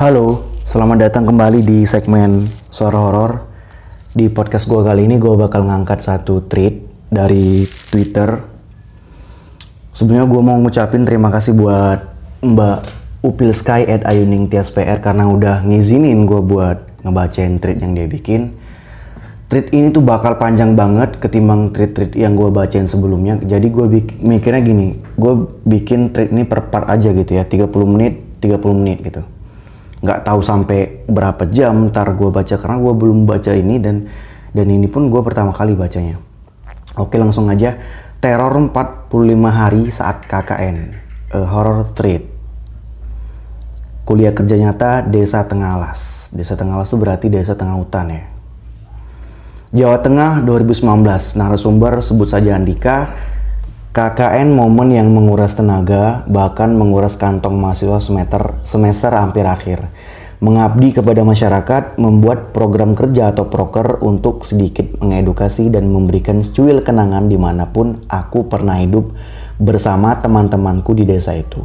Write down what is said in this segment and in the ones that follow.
Halo, selamat datang kembali di segmen Suara Horor. Di podcast gue kali ini gue bakal ngangkat satu tweet dari Twitter. Sebenarnya gue mau ngucapin terima kasih buat Mbak Upil Sky at Ayuning Tias PR karena udah ngizinin gue buat ngebacain tweet yang dia bikin. Tweet ini tuh bakal panjang banget ketimbang tweet-tweet yang gue bacain sebelumnya. Jadi gue mikirnya gini, gue bikin tweet ini per part aja gitu ya, 30 menit, 30 menit gitu nggak tahu sampai berapa jam ntar gue baca karena gue belum baca ini dan dan ini pun gue pertama kali bacanya. Oke langsung aja. Teror 45 hari saat KKN A horror threat. Kuliah kerja nyata desa Tengalas. Desa Tengalas itu berarti desa tengah hutan ya. Jawa Tengah 2019 narasumber sebut saja Andika KKN momen yang menguras tenaga, bahkan menguras kantong mahasiswa semester, semester hampir akhir. Mengabdi kepada masyarakat, membuat program kerja atau proker untuk sedikit mengedukasi dan memberikan secuil kenangan di mana pun aku pernah hidup bersama teman-temanku di desa itu.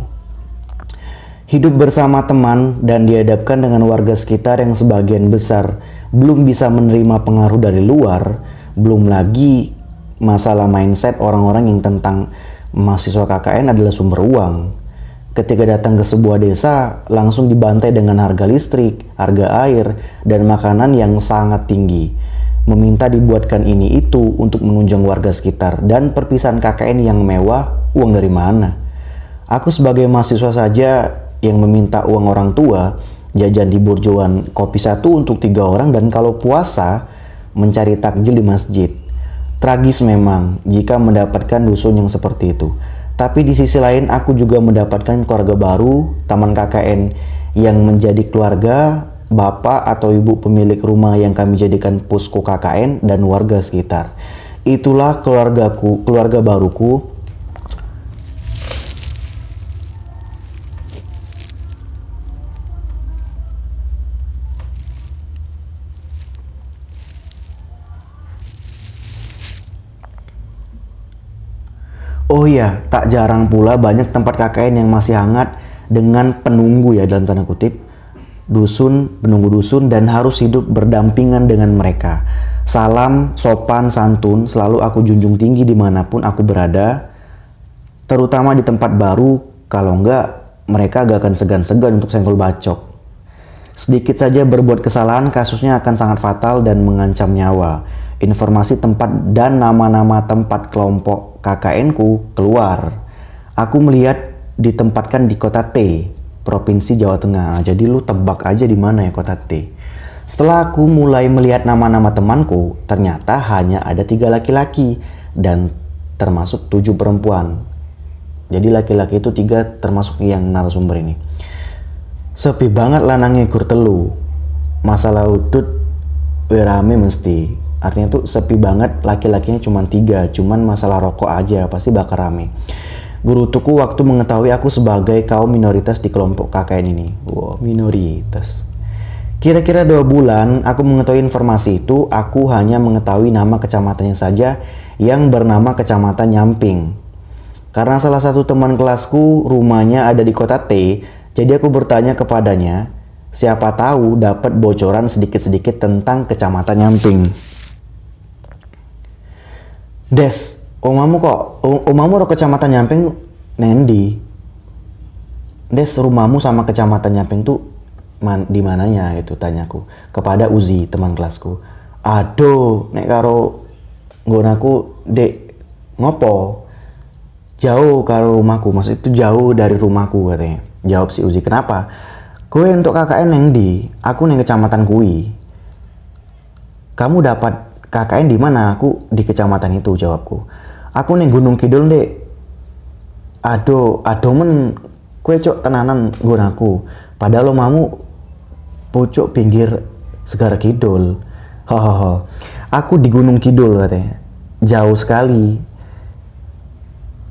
Hidup bersama teman dan dihadapkan dengan warga sekitar yang sebagian besar belum bisa menerima pengaruh dari luar, belum lagi masalah mindset orang-orang yang tentang mahasiswa KKN adalah sumber uang. Ketika datang ke sebuah desa, langsung dibantai dengan harga listrik, harga air, dan makanan yang sangat tinggi. Meminta dibuatkan ini itu untuk menunjang warga sekitar dan perpisahan KKN yang mewah, uang dari mana? Aku sebagai mahasiswa saja yang meminta uang orang tua, jajan di burjoan kopi satu untuk tiga orang dan kalau puasa mencari takjil di masjid. Tragis memang jika mendapatkan dusun yang seperti itu. Tapi di sisi lain aku juga mendapatkan keluarga baru, taman KKN yang menjadi keluarga, bapak atau ibu pemilik rumah yang kami jadikan posko KKN dan warga sekitar. Itulah keluargaku, keluarga baruku Oh iya, tak jarang pula banyak tempat KKN yang masih hangat dengan penunggu ya dalam tanda kutip. Dusun, penunggu dusun dan harus hidup berdampingan dengan mereka. Salam, sopan, santun selalu aku junjung tinggi di mana pun aku berada. Terutama di tempat baru, kalau enggak mereka gak akan segan-segan untuk senggol bacok. Sedikit saja berbuat kesalahan kasusnya akan sangat fatal dan mengancam nyawa. Informasi tempat dan nama-nama tempat kelompok KKN ku keluar. Aku melihat ditempatkan di kota T, Provinsi Jawa Tengah. Jadi lu tebak aja di mana ya kota T. Setelah aku mulai melihat nama-nama temanku, ternyata hanya ada tiga laki-laki dan termasuk tujuh perempuan. Jadi laki-laki itu tiga termasuk yang narasumber ini. Sepi banget lanangnya gur telu. Masalah udut rame mesti artinya tuh sepi banget laki-lakinya cuma tiga cuman masalah rokok aja pasti bakal rame. Guru tuku waktu mengetahui aku sebagai kaum minoritas di kelompok KKN ini. Wow minoritas. Kira-kira dua bulan aku mengetahui informasi itu aku hanya mengetahui nama kecamatannya saja yang bernama kecamatan Nyamping. Karena salah satu teman kelasku rumahnya ada di kota T jadi aku bertanya kepadanya siapa tahu dapat bocoran sedikit-sedikit tentang kecamatan Nyamping Des, omamu kok, omamu ke kecamatan Nyamping Nendi. Des, rumahmu sama kecamatan Nyamping tuh man, di mananya itu tanyaku kepada Uzi teman kelasku. Aduh, nek karo nggonaku dek ngopo? Jauh karo rumahku maksud itu jauh dari rumahku katanya. Jawab si Uzi kenapa? Gue untuk KKN yang di aku neng kecamatan kui kamu dapat KKN di mana? Aku di kecamatan itu jawabku. Aku nih Gunung Kidul dek. Aduh, aduh men kue cok tenanan gunaku. Padahal mamu pucuk pinggir Segara Kidul. Hahaha. Aku di Gunung Kidul katanya. Jauh sekali.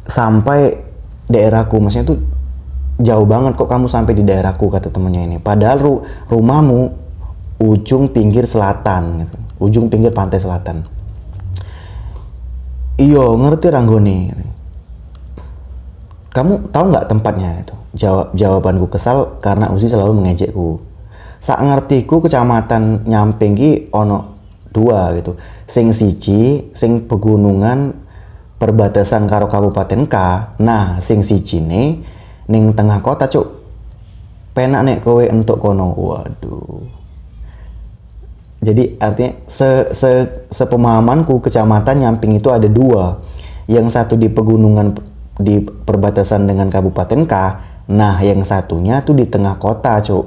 Sampai daerahku. Maksudnya tuh jauh banget kok kamu sampai di daerahku kata temennya ini. Padahal ru rumahmu ujung pinggir selatan gitu ujung pinggir pantai selatan. Iyo ngerti Ranggoni. Kamu tahu nggak tempatnya itu? Jawab jawabanku kesal karena Uzi selalu mengejekku. sak ngertiku kecamatan nyamping ki ono dua gitu sing siji sing pegunungan perbatasan karo kabupaten K nah sing siji nih ning tengah kota cuk penak nek kowe untuk kono waduh jadi artinya se, se sepemahamanku kecamatan Nyamping itu ada dua. Yang satu di pegunungan di perbatasan dengan kabupaten K. Nah yang satunya tuh di tengah kota cuk.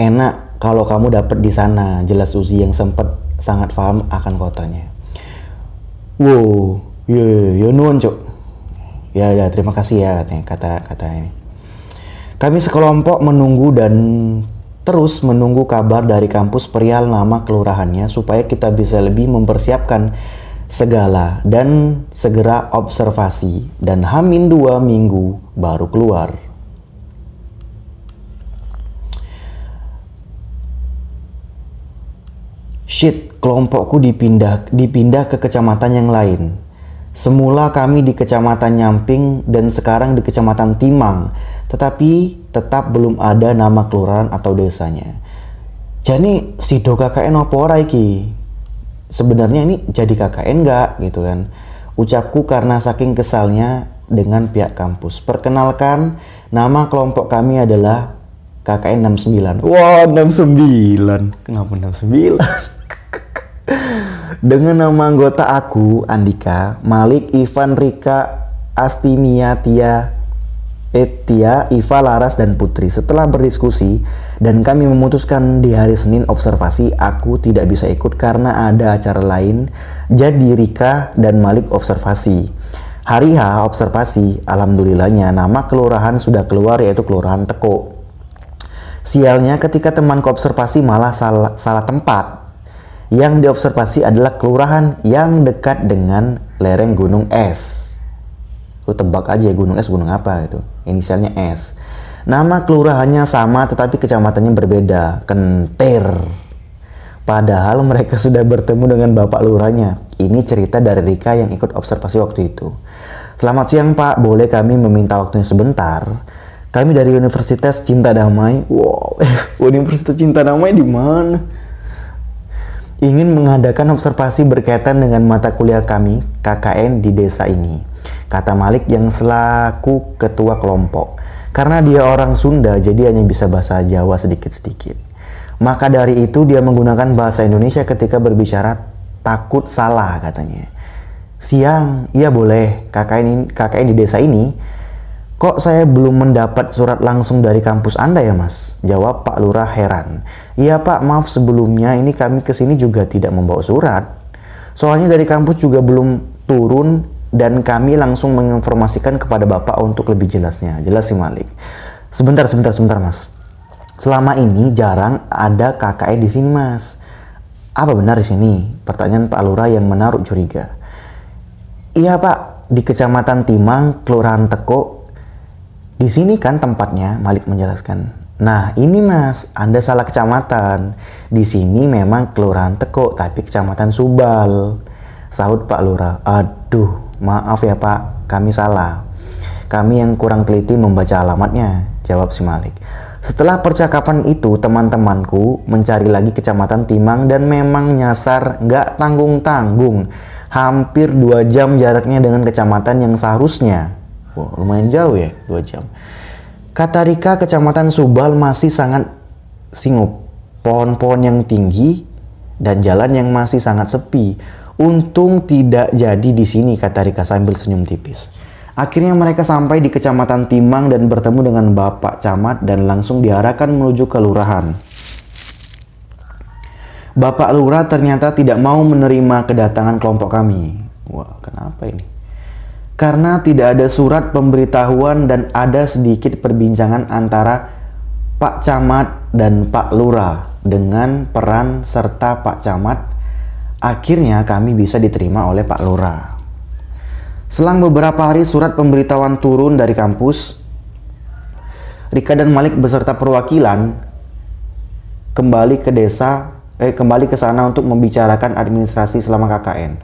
Enak kalau kamu dapat di sana. Jelas Uzi yang sempat sangat paham akan kotanya. Wow ya ya nuan cuk. Ya ya terima kasih ya katanya kata kata ini. Kami sekelompok menunggu dan terus menunggu kabar dari kampus perihal nama kelurahannya supaya kita bisa lebih mempersiapkan segala dan segera observasi dan hamin dua minggu baru keluar. Shit, kelompokku dipindah dipindah ke kecamatan yang lain. Semula kami di kecamatan Nyamping dan sekarang di kecamatan Timang, tetapi tetap belum ada nama kelurahan atau desanya. Jadi si do KKN ora iki? Sebenarnya ini jadi KKN enggak gitu kan. Ucapku karena saking kesalnya dengan pihak kampus. Perkenalkan, nama kelompok kami adalah KKN 69. Wah, wow, 69. Kenapa 69? Dengan nama anggota aku, Andika, Malik, Ivan, Rika, Astimia, Tia, Etia, Iva, Laras, dan Putri. Setelah berdiskusi dan kami memutuskan di hari Senin observasi, aku tidak bisa ikut karena ada acara lain. Jadi Rika dan Malik observasi. Hari H observasi, alhamdulillahnya nama kelurahan sudah keluar yaitu Kelurahan Teko. Sialnya ketika temanku observasi malah salah, salah tempat yang diobservasi adalah kelurahan yang dekat dengan lereng Gunung Es. Lu tebak aja gunung es gunung apa itu. Inisialnya S. Nama kelurahannya sama tetapi kecamatannya berbeda. Kentir. Padahal mereka sudah bertemu dengan bapak lurahnya. Ini cerita dari Rika yang ikut observasi waktu itu. Selamat siang Pak, boleh kami meminta waktunya sebentar? Kami dari Universitas Cinta Damai. Wow, Universitas Cinta Damai di mana? ingin mengadakan observasi berkaitan dengan mata kuliah kami, KKN di desa ini. Kata Malik yang selaku ketua kelompok. Karena dia orang Sunda, jadi hanya bisa bahasa Jawa sedikit-sedikit. Maka dari itu dia menggunakan bahasa Indonesia ketika berbicara takut salah katanya. Siang, iya boleh, KKN, KKN di desa ini Kok saya belum mendapat surat langsung dari kampus Anda ya mas? Jawab Pak Lurah heran. Iya Pak, maaf sebelumnya ini kami ke sini juga tidak membawa surat. Soalnya dari kampus juga belum turun dan kami langsung menginformasikan kepada Bapak untuk lebih jelasnya. Jelas sih Malik. Sebentar, sebentar, sebentar mas. Selama ini jarang ada KKN di sini mas. Apa benar di sini? Pertanyaan Pak Lurah yang menaruh curiga. Iya Pak, di Kecamatan Timang, Kelurahan Teko, di sini kan tempatnya, Malik menjelaskan. Nah ini mas, Anda salah kecamatan. Di sini memang kelurahan Teko, tapi kecamatan Subal. Sahut Pak Lurah, aduh maaf ya Pak, kami salah. Kami yang kurang teliti membaca alamatnya, jawab si Malik. Setelah percakapan itu, teman-temanku mencari lagi kecamatan Timang dan memang nyasar nggak tanggung-tanggung. Hampir dua jam jaraknya dengan kecamatan yang seharusnya Wow, lumayan jauh ya, dua jam. Kata Rika, kecamatan Subal masih sangat singup. Pohon-pohon yang tinggi dan jalan yang masih sangat sepi. Untung tidak jadi di sini, kata Rika sambil senyum tipis. Akhirnya mereka sampai di kecamatan Timang dan bertemu dengan Bapak Camat dan langsung diarahkan menuju ke lurahan. Bapak Lurah ternyata tidak mau menerima kedatangan kelompok kami. Wah, kenapa ini? karena tidak ada surat pemberitahuan dan ada sedikit perbincangan antara Pak Camat dan Pak Lurah dengan peran serta Pak Camat akhirnya kami bisa diterima oleh Pak Lurah. Selang beberapa hari surat pemberitahuan turun dari kampus, Rika dan Malik beserta perwakilan kembali ke desa, eh kembali ke sana untuk membicarakan administrasi selama KKN.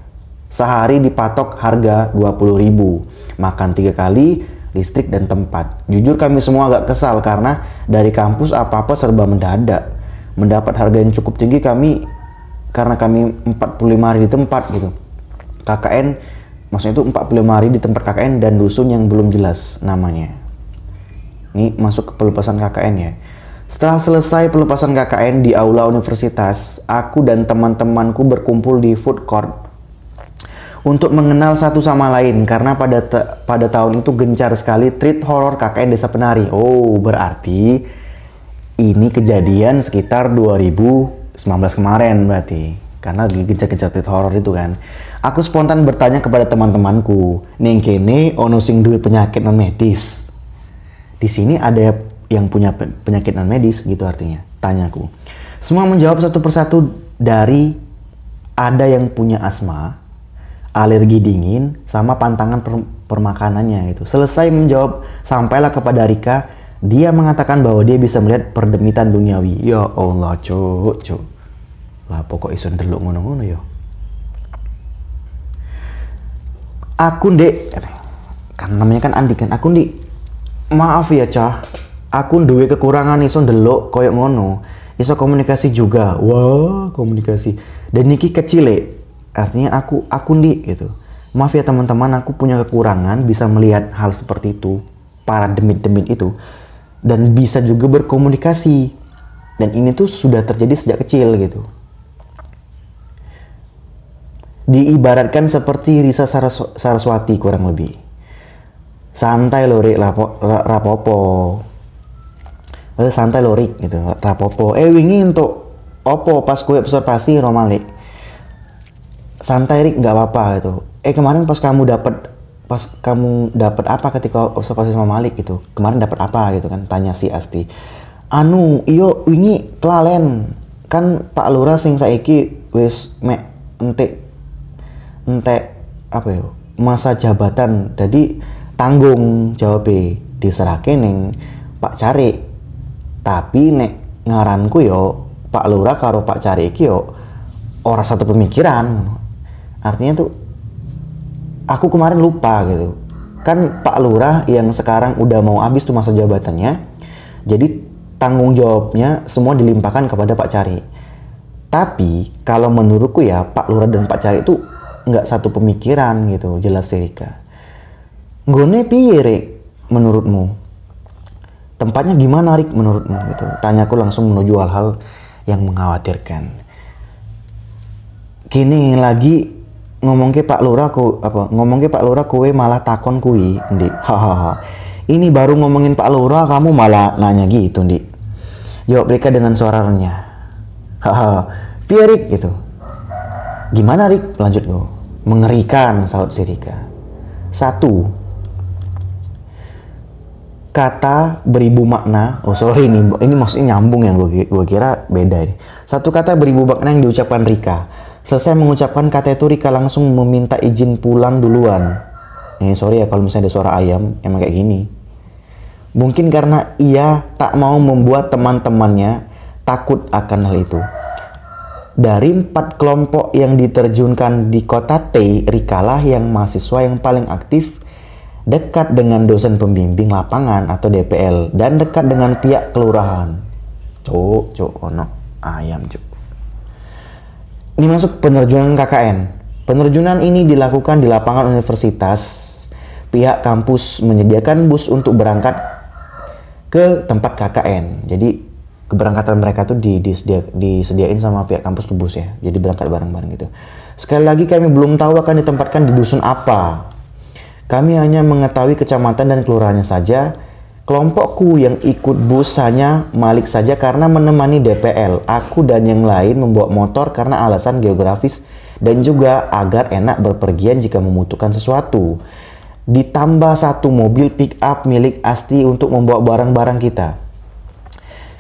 Sehari dipatok harga 20.000. Makan tiga kali listrik dan tempat. Jujur kami semua agak kesal karena dari kampus apa-apa serba mendadak. Mendapat harga yang cukup tinggi kami karena kami 45 hari di tempat gitu. KKN maksudnya itu 45 hari di tempat KKN dan dusun yang belum jelas namanya. Ini masuk ke pelepasan KKN ya. Setelah selesai pelepasan KKN di aula universitas, aku dan teman-temanku berkumpul di food court untuk mengenal satu sama lain karena pada pada tahun itu gencar sekali treat horror KKN Desa Penari. Oh, berarti ini kejadian sekitar 2019 kemarin berarti. Karena lagi gencar-gencar treat horror itu kan. Aku spontan bertanya kepada teman-temanku, "Ning kene ono sing duwe penyakit non medis?" Di sini ada yang punya penyakit non medis gitu artinya. Tanyaku. Semua menjawab satu persatu dari ada yang punya asma, alergi dingin sama pantangan per permakanannya itu. Selesai menjawab, sampailah kepada Rika, dia mengatakan bahwa dia bisa melihat perdemitan duniawi. Ya Allah, cuk, cuk. Lah pokok iso ndelok ngono-ngono ya. Aku ndek, kan namanya kan Andi kan. Aku ndek, maaf ya cah, aku duwe kekurangan iso ndelok koyok ngono. Iso komunikasi juga. Wah, komunikasi. Dan niki kecil artinya aku aku di gitu maaf ya teman-teman aku punya kekurangan bisa melihat hal seperti itu para demit-demit itu dan bisa juga berkomunikasi. Dan ini tuh sudah terjadi sejak kecil gitu. Diibaratkan seperti Risa Saras Saraswati kurang lebih. Santai lorik rapopo. Eh, santai lorik gitu. Rapopo. Eh wingi untuk opo pas kue observasi romalik santai Rik nggak apa-apa gitu. Eh kemarin pas kamu dapat pas kamu dapat apa ketika observasi sama Malik gitu kemarin dapat apa gitu kan? Tanya si Asti. Anu iyo wingi kelalen. Kan Pak Lurah sing saiki wis mek entek entek apa ya masa jabatan. Jadi tanggung jawab diserahke neng Pak Cari. Tapi nek ngaranku yo Pak Lurah karo Pak Cari iki yo orang satu pemikiran. Artinya tuh aku kemarin lupa gitu. Kan Pak Lurah yang sekarang udah mau habis tuh masa jabatannya jadi tanggung jawabnya semua dilimpahkan kepada Pak Cari. Tapi kalau menurutku ya Pak Lurah dan Pak Cari itu nggak satu pemikiran gitu jelas Serika Gone piye menurutmu? Tempatnya gimana Rik menurutmu gitu? Tanyaku langsung menuju hal-hal yang mengkhawatirkan. Kini lagi ngomong ke Pak Lurah ku apa ngomong ke Pak Lurah kue malah takon kui ndi hahaha ini baru ngomongin Pak Lurah kamu malah nanya gitu ndi jawab mereka dengan suara renyah. Hahaha Pierik gitu. Gimana Rik? Lanjut gue mengerikan saut si Rika. Satu. Kata beribu makna. Oh sorry ini ini maksudnya nyambung yang gue gue kira beda ini. Satu kata beribu makna yang diucapkan Rika Selesai mengucapkan kata itu Rika langsung meminta izin pulang duluan. Eh sorry ya kalau misalnya ada suara ayam emang kayak gini. Mungkin karena ia tak mau membuat teman-temannya takut akan hal itu. Dari empat kelompok yang diterjunkan di kota T, Rikalah yang mahasiswa yang paling aktif dekat dengan dosen pembimbing lapangan atau DPL dan dekat dengan pihak kelurahan. Cuk, cuk, ono ayam cuk. Ini masuk penerjunan KKN. Penerjunan ini dilakukan di lapangan universitas. Pihak kampus menyediakan bus untuk berangkat ke tempat KKN. Jadi keberangkatan mereka tuh disedia, disediain sama pihak kampus tuh bus ya. Jadi berangkat bareng-bareng gitu. Sekali lagi kami belum tahu akan ditempatkan di dusun apa. Kami hanya mengetahui kecamatan dan kelurahannya saja Kelompokku yang ikut bus hanya Malik saja karena menemani DPL. Aku dan yang lain membawa motor karena alasan geografis dan juga agar enak berpergian jika membutuhkan sesuatu. Ditambah satu mobil pick up milik Asti untuk membawa barang-barang kita.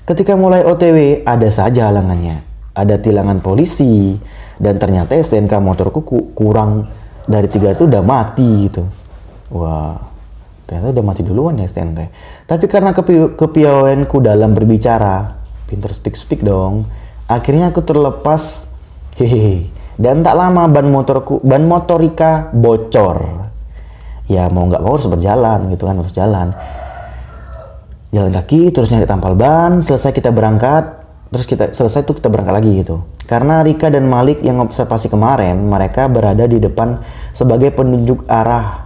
Ketika mulai OTW, ada saja halangannya. Ada tilangan polisi, dan ternyata STNK motorku kurang dari tiga itu udah mati gitu. Wah ternyata udah mati duluan ya STNK tapi karena kepi kepiawaianku dalam berbicara pinter speak speak dong akhirnya aku terlepas hehehe dan tak lama ban motorku ban motorika bocor. Ya mau nggak mau harus berjalan gitu kan harus jalan. Jalan kaki terus nyari tampal ban selesai kita berangkat terus kita selesai tuh kita berangkat lagi gitu. Karena Rika dan Malik yang observasi kemarin mereka berada di depan sebagai penunjuk arah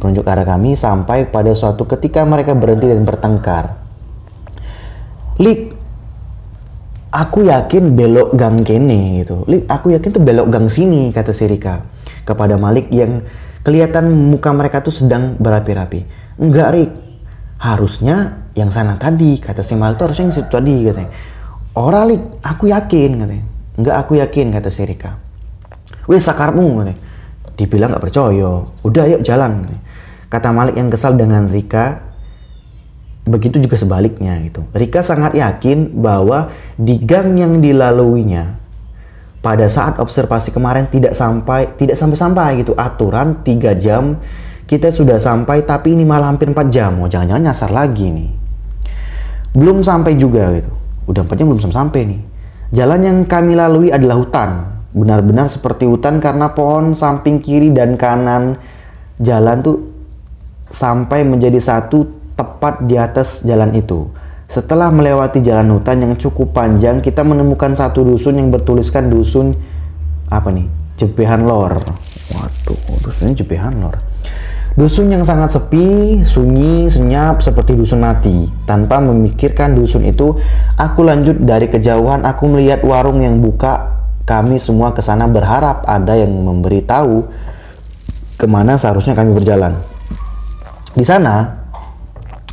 penunjuk arah kami sampai pada suatu ketika mereka berhenti dan bertengkar Lik aku yakin belok gang kene gitu Lik aku yakin tuh belok gang sini kata si Rika kepada Malik yang kelihatan muka mereka tuh sedang berapi-rapi. Enggak, Rik. Harusnya yang sana tadi, kata si Mal tuh harusnya yang situ tadi, katanya. Ora, Rik, aku yakin, katanya. Enggak, aku yakin, kata si Rika. Wih, sakarmu, katanya. Dibilang nggak percaya. Udah, yuk jalan. Katanya. Kata Malik yang kesal dengan Rika, begitu juga sebaliknya gitu. Rika sangat yakin bahwa di gang yang dilaluinya pada saat observasi kemarin tidak sampai tidak sampai-sampai gitu. Aturan 3 jam kita sudah sampai tapi ini malah hampir 4 jam. Oh jangan-jangan nyasar lagi nih. Belum sampai juga gitu. Udah 4 jam belum sampai nih. Jalan yang kami lalui adalah hutan. Benar-benar seperti hutan karena pohon samping kiri dan kanan jalan tuh sampai menjadi satu tepat di atas jalan itu setelah melewati jalan hutan yang cukup panjang, kita menemukan satu dusun yang bertuliskan dusun apa nih? Jebehan Lor. Waduh, dusunnya Jebehan Lor. Dusun yang sangat sepi, sunyi, senyap seperti dusun mati. Tanpa memikirkan dusun itu, aku lanjut dari kejauhan aku melihat warung yang buka. Kami semua ke sana berharap ada yang memberitahu ke mana seharusnya kami berjalan. Di sana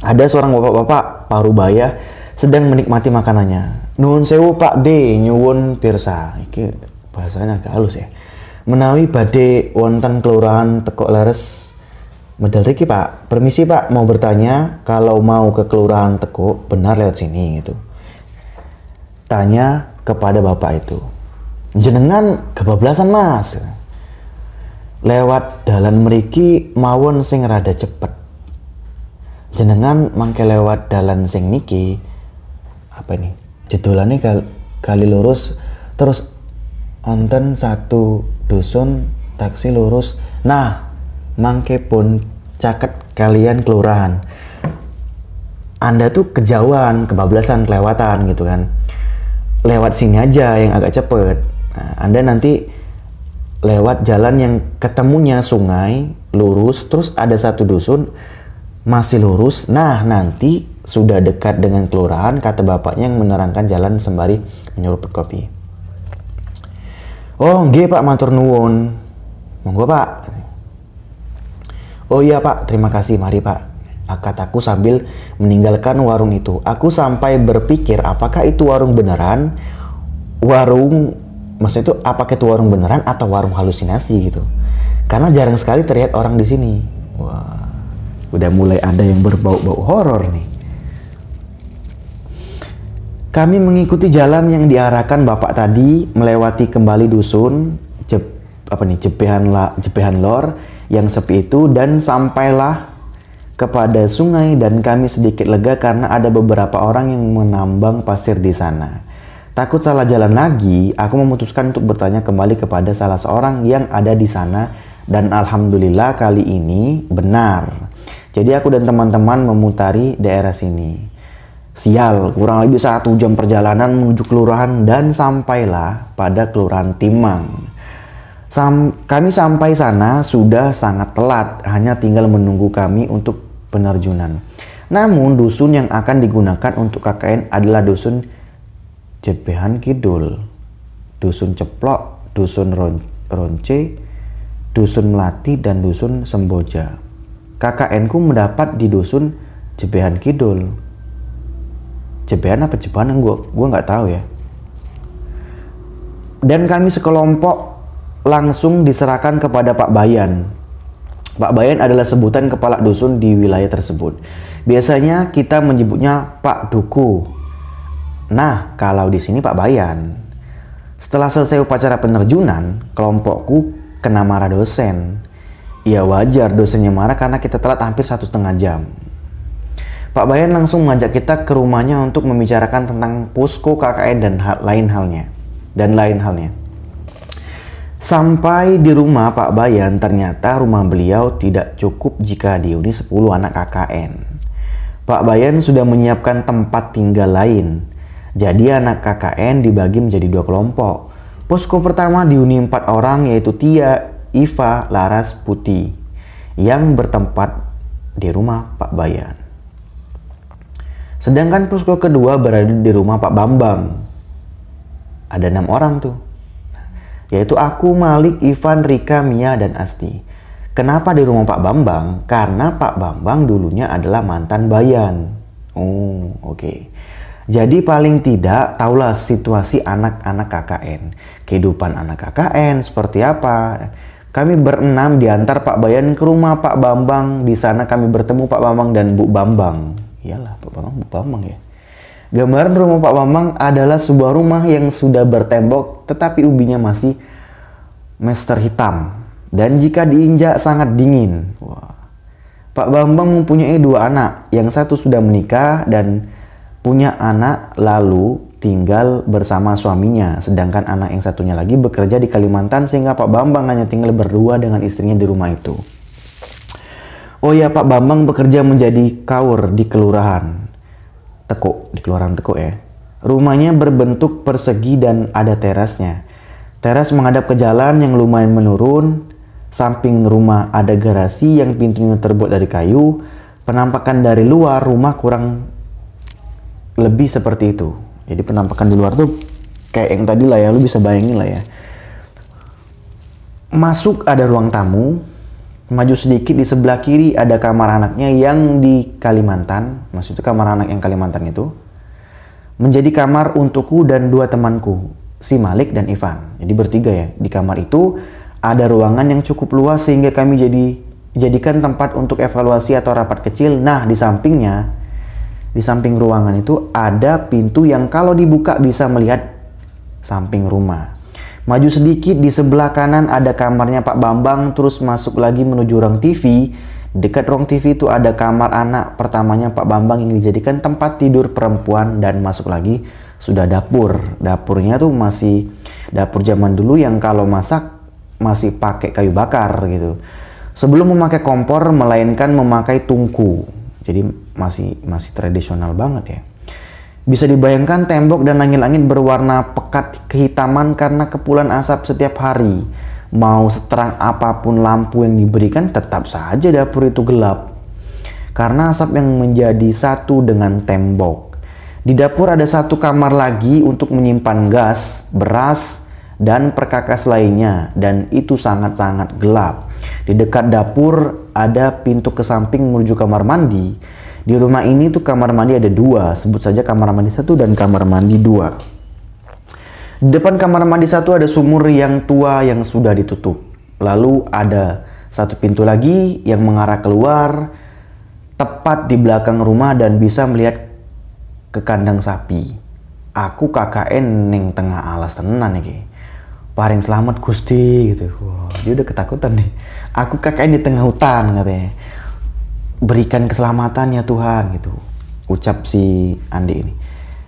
ada seorang bapak-bapak parubaya sedang menikmati makanannya. Nuhun sewu Pak D, nyuwun pirsa. Iki bahasanya agak halus ya. Menawi badhe wonten kelurahan Tekok Leres Medal Riki Pak, permisi Pak mau bertanya kalau mau ke kelurahan Tekok benar lewat sini gitu. Tanya kepada bapak itu. Jenengan kebablasan mas. Lewat dalan meriki mawon sing rada cepet jenengan mangke lewat dalan sing niki apa nih jedolane kali lurus terus onten satu dusun taksi lurus. Nah mangke pun caket kalian kelurahan. Anda tuh kejauhan kebablasan kelewatan gitu kan. Lewat sini aja yang agak cepet. Nah, anda nanti lewat jalan yang ketemunya sungai lurus terus ada satu dusun masih lurus. Nah, nanti sudah dekat dengan kelurahan, kata bapaknya yang menerangkan jalan sembari menyeruput kopi. Oh, nggih Pak, matur nuwun. Monggo Pak. Oh iya Pak, terima kasih. Mari Pak. Kataku sambil meninggalkan warung itu. Aku sampai berpikir apakah itu warung beneran, warung maksudnya itu apakah itu warung beneran atau warung halusinasi gitu. Karena jarang sekali terlihat orang di sini. Wah udah mulai ada yang berbau-bau horor nih. Kami mengikuti jalan yang diarahkan bapak tadi melewati kembali dusun jep, apa nih jepehan la, jepehan lor yang sepi itu dan sampailah kepada sungai dan kami sedikit lega karena ada beberapa orang yang menambang pasir di sana. Takut salah jalan lagi, aku memutuskan untuk bertanya kembali kepada salah seorang yang ada di sana dan alhamdulillah kali ini benar. Jadi aku dan teman-teman memutari daerah sini. Sial, kurang lebih satu jam perjalanan menuju kelurahan dan sampailah pada kelurahan Timang. Sam kami sampai sana sudah sangat telat, hanya tinggal menunggu kami untuk penerjunan. Namun dusun yang akan digunakan untuk KKN adalah dusun Jebehan Kidul, dusun Ceplok, dusun Ron Ronce, dusun Melati, dan dusun Semboja. KKN ku mendapat di dusun Jebehan Kidul. Jebehan apa Jebahan gue gue nggak tahu ya. Dan kami sekelompok langsung diserahkan kepada Pak Bayan. Pak Bayan adalah sebutan kepala dusun di wilayah tersebut. Biasanya kita menyebutnya Pak Duku. Nah, kalau di sini Pak Bayan. Setelah selesai upacara penerjunan, kelompokku kena marah dosen Ya wajar dosennya marah karena kita telat hampir satu setengah jam. Pak Bayan langsung mengajak kita ke rumahnya untuk membicarakan tentang posko KKN dan hal, lain halnya. Dan lain halnya. Sampai di rumah Pak Bayan, ternyata rumah beliau tidak cukup jika dihuni 10 anak KKN. Pak Bayan sudah menyiapkan tempat tinggal lain. Jadi anak KKN dibagi menjadi dua kelompok. Posko pertama dihuni empat orang yaitu Tia, Iva, Laras, Putih yang bertempat di rumah Pak Bayan. Sedangkan posko kedua berada di rumah Pak Bambang. Ada enam orang tuh yaitu aku, Malik, Ivan, Rika, Mia, dan Asti. Kenapa di rumah Pak Bambang? Karena Pak Bambang dulunya adalah mantan bayan. Oh, oke. Okay. Jadi paling tidak tahulah situasi anak-anak KKN. Kehidupan anak KKN seperti apa. Kami berenam diantar Pak Bayan ke rumah Pak Bambang. Di sana kami bertemu Pak Bambang dan Bu Bambang. Iyalah, Pak Bambang, Bu Bambang ya. Gambaran rumah Pak Bambang adalah sebuah rumah yang sudah bertembok tetapi ubinya masih mester hitam dan jika diinjak sangat dingin. Wah. Pak Bambang mempunyai dua anak, yang satu sudah menikah dan punya anak lalu tinggal bersama suaminya, sedangkan anak yang satunya lagi bekerja di Kalimantan sehingga Pak Bambang hanya tinggal berdua dengan istrinya di rumah itu. Oh ya, Pak Bambang bekerja menjadi kaur di kelurahan. Tekuk, di Kelurahan Tekuk ya. Rumahnya berbentuk persegi dan ada terasnya. Teras menghadap ke jalan yang lumayan menurun. Samping rumah ada garasi yang pintunya terbuat dari kayu. Penampakan dari luar rumah kurang lebih seperti itu. Jadi penampakan di luar tuh kayak yang tadi lah ya, lu bisa bayangin lah ya. Masuk ada ruang tamu, maju sedikit di sebelah kiri ada kamar anaknya yang di Kalimantan, maksudnya kamar anak yang Kalimantan itu, menjadi kamar untukku dan dua temanku, si Malik dan Ivan. Jadi bertiga ya. Di kamar itu ada ruangan yang cukup luas sehingga kami jadi jadikan tempat untuk evaluasi atau rapat kecil. Nah, di sampingnya, di samping ruangan itu ada pintu yang kalau dibuka bisa melihat samping rumah. Maju sedikit di sebelah kanan ada kamarnya Pak Bambang, terus masuk lagi menuju ruang TV. Dekat ruang TV itu ada kamar anak pertamanya Pak Bambang yang dijadikan tempat tidur perempuan dan masuk lagi sudah dapur. Dapurnya tuh masih dapur zaman dulu yang kalau masak masih pakai kayu bakar gitu. Sebelum memakai kompor melainkan memakai tungku. Jadi masih masih tradisional banget ya. Bisa dibayangkan tembok dan langit-langit berwarna pekat kehitaman karena kepulan asap setiap hari. Mau seterang apa pun lampu yang diberikan tetap saja dapur itu gelap. Karena asap yang menjadi satu dengan tembok. Di dapur ada satu kamar lagi untuk menyimpan gas, beras, dan perkakas lainnya dan itu sangat-sangat gelap. Di dekat dapur ada pintu ke samping menuju kamar mandi di rumah ini tuh kamar mandi ada dua, sebut saja kamar mandi satu dan kamar mandi dua. Di depan kamar mandi satu ada sumur yang tua yang sudah ditutup. Lalu ada satu pintu lagi yang mengarah keluar tepat di belakang rumah dan bisa melihat ke kandang sapi. Aku KKN neng tengah alas tenan nih. Paling selamat Gusti gitu. Wah, dia udah ketakutan nih. Aku KKN di tengah hutan katanya. Berikan keselamatan ya Tuhan gitu. Ucap si Andi ini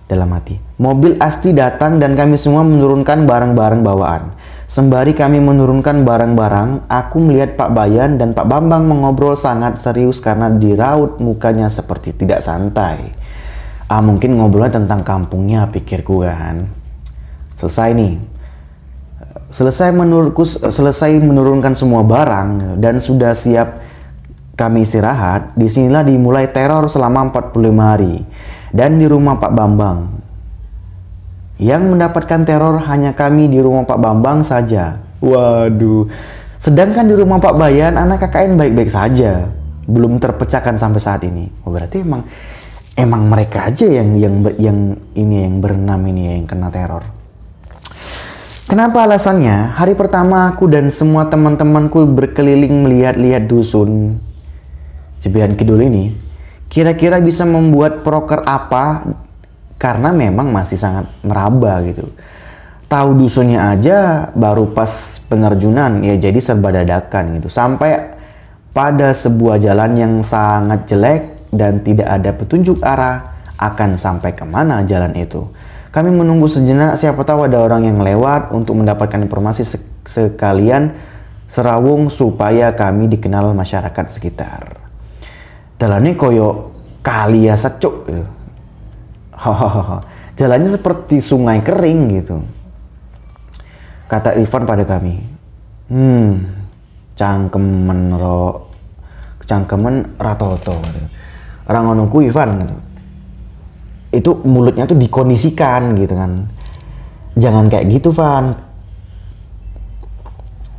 dalam hati. Mobil Asti datang dan kami semua menurunkan barang-barang bawaan. Sembari kami menurunkan barang-barang aku melihat Pak Bayan dan Pak Bambang mengobrol sangat serius karena diraut mukanya seperti tidak santai. Ah mungkin ngobrolnya tentang kampungnya pikirku kan. Selesai nih selesai menurutku selesai menurunkan semua barang dan sudah siap kami istirahat, di sinilah dimulai teror selama 45 hari. Dan di rumah Pak Bambang. Yang mendapatkan teror hanya kami di rumah Pak Bambang saja. Waduh. Sedangkan di rumah Pak Bayan, anak KKN baik-baik saja. Belum terpecahkan sampai saat ini. Oh, berarti emang emang mereka aja yang yang yang ini yang berenam ini yang kena teror. Kenapa alasannya? Hari pertama aku dan semua teman-temanku berkeliling melihat-lihat dusun Jebian Kidul ini kira-kira bisa membuat proker apa karena memang masih sangat meraba gitu. Tahu dusunnya aja baru pas penerjunan ya jadi serba dadakan gitu. Sampai pada sebuah jalan yang sangat jelek dan tidak ada petunjuk arah akan sampai ke mana jalan itu. Kami menunggu sejenak siapa tahu ada orang yang lewat untuk mendapatkan informasi sekalian serawung supaya kami dikenal masyarakat sekitar. Jalannya koyo kali ya secuk gitu. Jalannya seperti sungai kering gitu. Kata Ivan pada kami. Hmm, cangkemen ro cangkemen ratoto. Orang onongku Ivan gitu itu mulutnya tuh dikondisikan gitu kan. Jangan kayak gitu Van.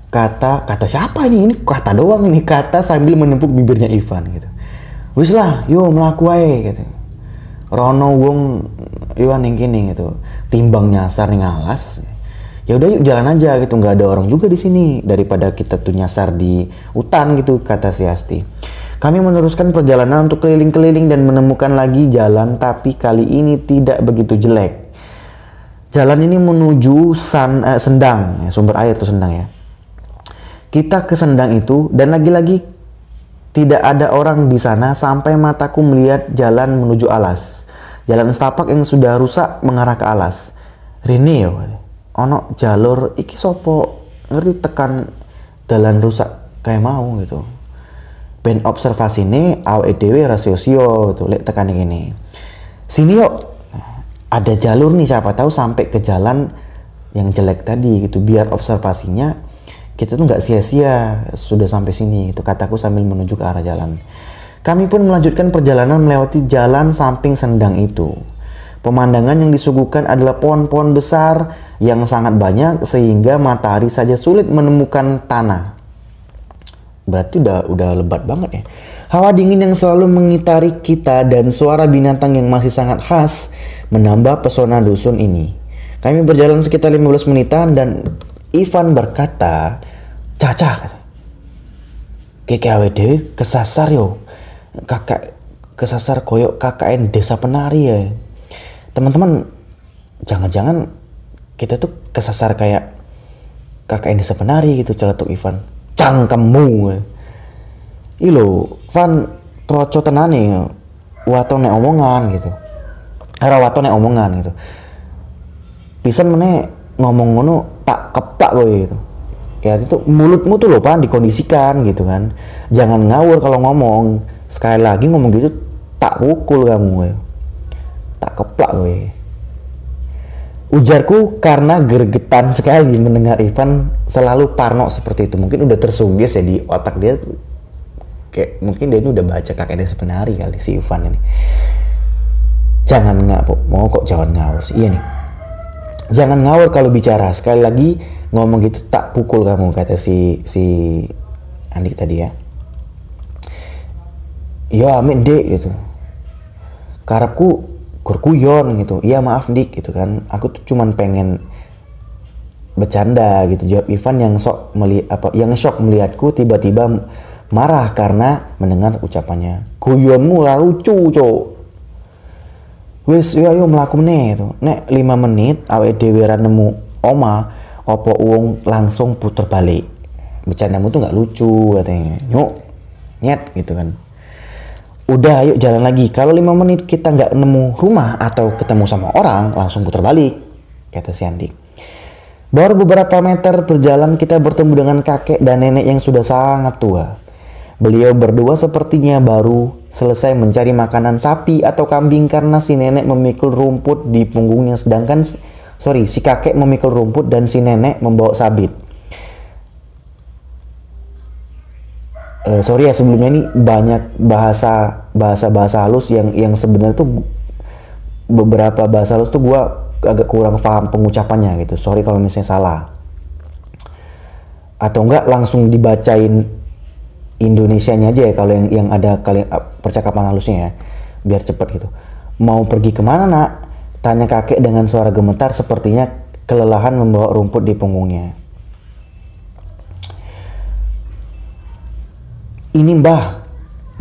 Kata kata siapa ini? Ini kata doang ini. Kata sambil menempuk bibirnya Ivan gitu. Wis lah yo melaku aja gitu. Rono wong Iwan yang gini gitu. Timbang nyasar nih ngalas ya udah yuk jalan aja gitu. Nggak ada orang juga di sini daripada kita tuh nyasar di hutan gitu kata si Asti kami meneruskan perjalanan untuk keliling-keliling dan menemukan lagi jalan, tapi kali ini tidak begitu jelek. Jalan ini menuju san, eh, Sendang, ya, sumber air itu Sendang ya. Kita ke Sendang itu dan lagi-lagi tidak ada orang di sana sampai mataku melihat jalan menuju alas. Jalan setapak yang sudah rusak mengarah ke alas. Rini yo, ono jalur iki sopo ngerti tekan jalan rusak kayak mau gitu ben observasi ini awake dhewe rasio sio tuh lek tekan ini sini yuk. Ada jalur nih siapa tahu sampai ke jalan yang jelek tadi gitu. Biar observasinya kita tuh nggak sia-sia sudah sampai sini itu kataku sambil menuju ke arah jalan. Kami pun melanjutkan perjalanan melewati jalan samping sendang itu. Pemandangan yang disuguhkan adalah pohon-pohon besar yang sangat banyak sehingga matahari saja sulit menemukan tanah Berarti udah udah lebat banget ya. Hawa dingin yang selalu mengitari kita dan suara binatang yang masih sangat khas menambah pesona dusun ini. Kami berjalan sekitar 15 menitan dan Ivan berkata, Caca, dewi kesasar yo. Kakak kesasar koyok KKN desa penari ya. Teman-teman, jangan-jangan kita tuh kesasar kayak KKN desa penari gitu celetuk Ivan cangkemmu iki lho Van troco tenane waton nek omongan gitu. Ora waton nek omongan gitu. Pisan meneh ngomong ngono tak kepak gue gitu. Ya itu mulutmu tuh loh pan dikondisikan gitu kan. Jangan ngawur kalau ngomong. Sekali lagi ngomong gitu tak pukul kamu ya. tak keplak gue Ujarku karena gergetan sekali mendengar Ivan selalu parno seperti itu. Mungkin udah tersugis ya di otak dia. Kayak mungkin dia ini udah baca kakeknya sepenari kali si Ivan ini. Jangan nggak mau kok jangan ngawur sih. Iya nih. Jangan ngawur kalau bicara. Sekali lagi ngomong gitu tak pukul kamu kata si si Andik tadi ya. Ya amin dek gitu. Karapku kurkuyon gitu. Iya maaf dik gitu kan. Aku tuh cuman pengen bercanda gitu. Jawab Ivan yang sok melihat apa yang shock melihatku tiba-tiba marah karena mendengar ucapannya kuyonmu lah lucu cok wes yo ayo melaku nih itu. Nek lima menit awe dewi nemu oma opo uang langsung puter balik. Bercandamu tuh nggak lucu katanya. Nyok nyet gitu kan udah yuk jalan lagi. Kalau lima menit kita nggak nemu rumah atau ketemu sama orang langsung putar balik kata si Andi. Baru beberapa meter berjalan kita bertemu dengan kakek dan nenek yang sudah sangat tua. Beliau berdua sepertinya baru selesai mencari makanan sapi atau kambing karena si nenek memikul rumput di punggungnya. Sedangkan sorry si kakek memikul rumput dan si nenek membawa sabit uh, sorry ya sebelumnya ini banyak bahasa bahasa bahasa halus yang yang sebenarnya tuh beberapa bahasa halus tuh gue agak kurang paham pengucapannya gitu. Sorry kalau misalnya salah. Atau enggak langsung dibacain Indonesianya aja ya kalau yang yang ada kali eh, percakapan halusnya ya biar cepet gitu. Mau pergi ke mana nak? Tanya kakek dengan suara gemetar sepertinya kelelahan membawa rumput di punggungnya ini mbah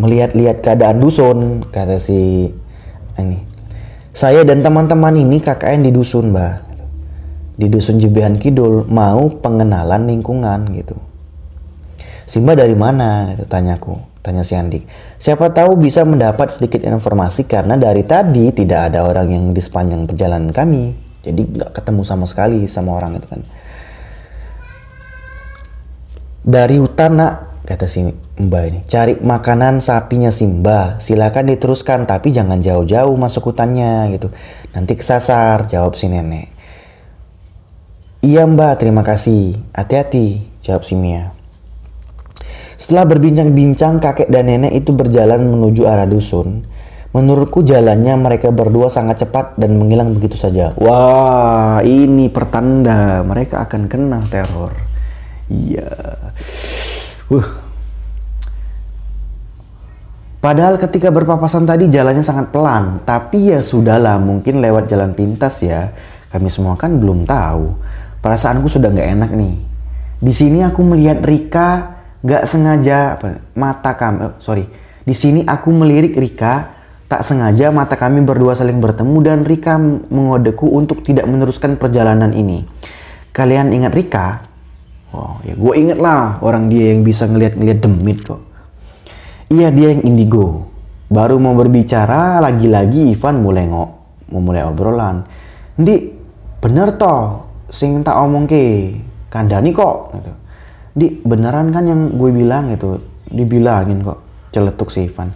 melihat-lihat keadaan dusun kata si ini saya dan teman-teman ini KKN di dusun mbah di dusun Jebihan Kidul mau pengenalan lingkungan gitu Simba dari mana? Itu tanyaku, tanya si Andik. Siapa tahu bisa mendapat sedikit informasi karena dari tadi tidak ada orang yang di sepanjang perjalanan kami. Jadi nggak ketemu sama sekali sama orang itu kan. Dari hutan nak, kata si Mbak ini. Cari makanan sapinya Simba. Silakan diteruskan, tapi jangan jauh-jauh masuk hutannya gitu. Nanti kesasar, jawab si nenek. Iya mbak, terima kasih. Hati-hati, jawab si Mia. Setelah berbincang-bincang, kakek dan nenek itu berjalan menuju arah dusun. Menurutku jalannya mereka berdua sangat cepat dan menghilang begitu saja. Wah, ini pertanda mereka akan kena teror. Iya. Uh. Padahal ketika berpapasan tadi jalannya sangat pelan, tapi ya sudahlah mungkin lewat jalan pintas ya. Kami semua kan belum tahu. Perasaanku sudah nggak enak nih. Di sini aku melihat Rika nggak sengaja apa, mata kami, oh, sorry. Di sini aku melirik Rika, tak sengaja mata kami berdua saling bertemu dan Rika mengodeku untuk tidak meneruskan perjalanan ini. Kalian ingat Rika? Oh ya gue inget lah orang dia yang bisa ngeliat-ngeliat demit kok. Iya dia yang indigo. Baru mau berbicara lagi-lagi Ivan mulai ngok, mau mulai obrolan. Di bener toh sing tak omong ke kandani kok gitu. Di beneran kan yang gue bilang gitu dibilangin kok celetuk si Ivan.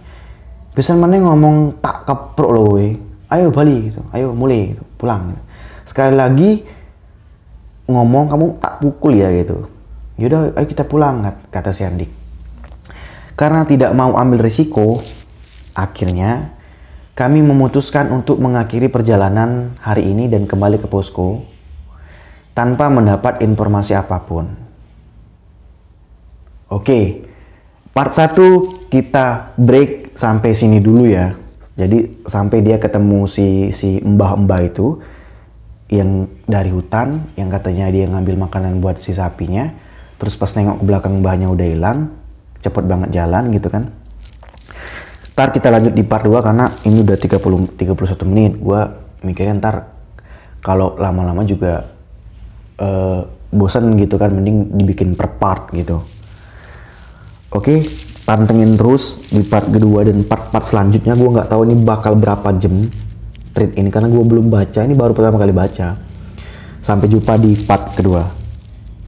Bisa mana ngomong tak keprok loh we. Ayo balik gitu, ayo mulai gitu, pulang. Gitu. Sekali lagi ngomong kamu tak pukul ya gitu. Yaudah ayo kita pulang kata si Andik. Karena tidak mau ambil risiko akhirnya kami memutuskan untuk mengakhiri perjalanan hari ini dan kembali ke posko tanpa mendapat informasi apa pun. Oke part 1 kita break sampai sini dulu ya. Jadi sampai dia ketemu si si mbah-mbah itu yang dari hutan yang katanya dia ngambil makanan buat si sapinya terus pas nengok ke belakang mbahnya udah hilang cepet banget jalan gitu kan. Ntar kita lanjut di part 2 karena ini udah 30 31 menit. Gue mikirnya ntar kalau lama-lama juga uh, bosan gitu kan mending dibikin per part gitu. Oke pantengin terus di part kedua dan part-part selanjutnya. Gue nggak tahu ini bakal berapa jam treat ini karena gue belum baca ini baru pertama kali baca. Sampai jumpa di part kedua